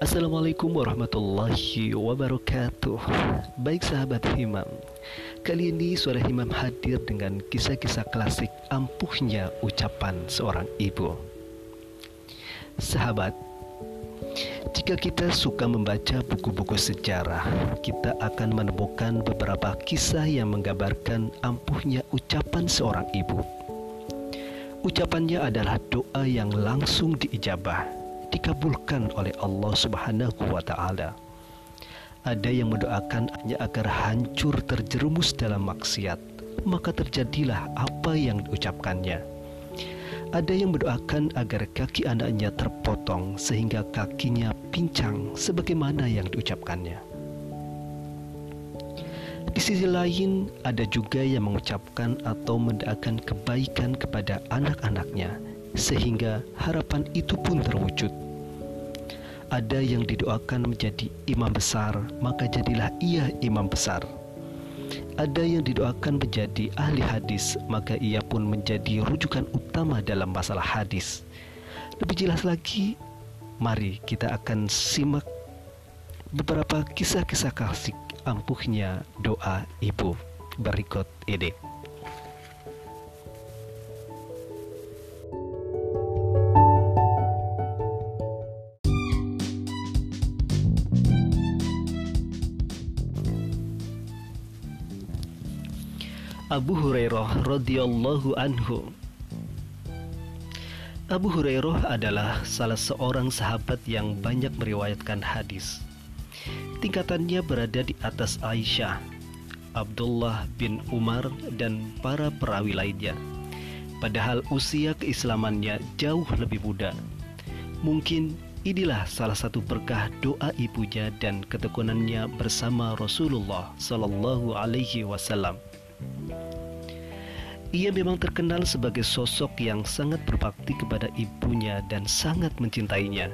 Assalamualaikum warahmatullahi wabarakatuh. Baik sahabat Himam Kali ini suara Himam hadir dengan kisah-kisah klasik ampuhnya ucapan seorang ibu. Sahabat Jika kita suka membaca buku-buku sejarah Kita akan menemukan beberapa kisah yang menggambarkan ampuhnya ucapan seorang ibu. Ucapannya adalah doa yang langsung diijabah dikabulkan oleh Allah Subhanahu wa taala. Ada yang mendoakan hanya agar hancur terjerumus dalam maksiat, maka terjadilah apa yang diucapkannya. Ada yang mendoakan agar kaki anaknya terpotong sehingga kakinya pincang sebagaimana yang diucapkannya. Di sisi lain, ada juga yang mengucapkan atau mendoakan kebaikan kepada anak-anaknya sehingga harapan itu pun terwujud. Ada yang didoakan menjadi imam besar, maka jadilah ia imam besar. Ada yang didoakan menjadi ahli hadis, maka ia pun menjadi rujukan utama dalam masalah hadis. Lebih jelas lagi, mari kita akan simak beberapa kisah-kisah klasik ampuhnya doa ibu berikut ini. Abu Hurairah radhiyallahu anhu Abu Hurairah adalah salah seorang sahabat yang banyak meriwayatkan hadis. Tingkatannya berada di atas Aisyah, Abdullah bin Umar dan para perawi lainnya. Padahal usia keislamannya jauh lebih muda. Mungkin inilah salah satu berkah doa ibunya dan ketekunannya bersama Rasulullah Sallallahu Alaihi Wasallam. Ia memang terkenal sebagai sosok yang sangat berbakti kepada ibunya dan sangat mencintainya.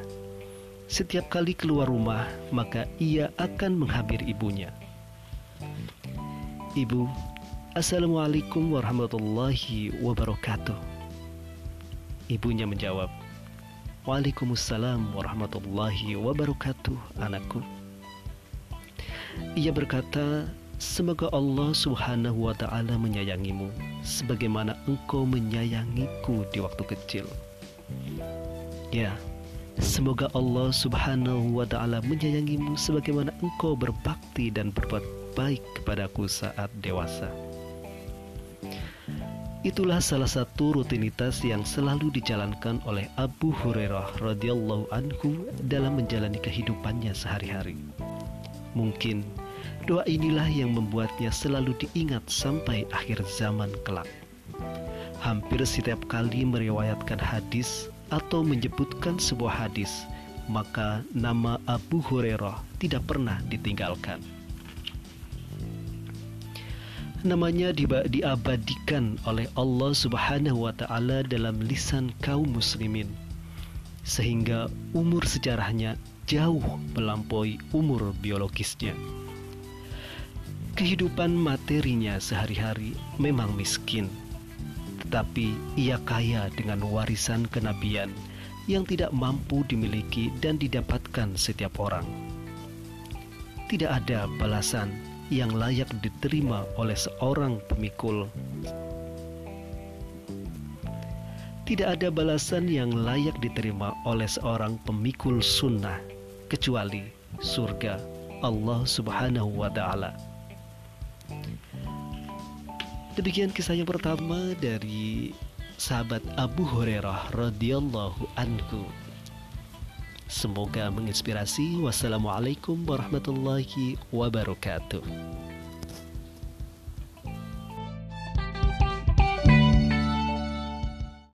Setiap kali keluar rumah, maka ia akan menghampiri ibunya. Ibu, Assalamualaikum warahmatullahi wabarakatuh. Ibunya menjawab, Waalaikumsalam warahmatullahi wabarakatuh, anakku. Ia berkata, Semoga Allah Subhanahu wa Ta'ala menyayangimu sebagaimana engkau menyayangiku di waktu kecil. Ya, semoga Allah Subhanahu wa Ta'ala menyayangimu sebagaimana engkau berbakti dan berbuat baik kepadaku saat dewasa. Itulah salah satu rutinitas yang selalu dijalankan oleh Abu Hurairah radhiyallahu anhu dalam menjalani kehidupannya sehari-hari. Mungkin Doa inilah yang membuatnya selalu diingat sampai akhir zaman kelak. Hampir setiap kali meriwayatkan hadis atau menyebutkan sebuah hadis, maka nama Abu Hurairah tidak pernah ditinggalkan. Namanya diabadikan oleh Allah Subhanahu wa taala dalam lisan kaum muslimin sehingga umur sejarahnya jauh melampaui umur biologisnya. Kehidupan materinya sehari-hari memang miskin, tetapi ia kaya dengan warisan kenabian yang tidak mampu dimiliki dan didapatkan setiap orang. Tidak ada balasan yang layak diterima oleh seorang pemikul. Tidak ada balasan yang layak diterima oleh seorang pemikul sunnah kecuali surga Allah Subhanahu wa Ta'ala. Demikian kisah yang pertama dari sahabat Abu Hurairah radhiyallahu anhu. Semoga menginspirasi. Wassalamualaikum warahmatullahi wabarakatuh.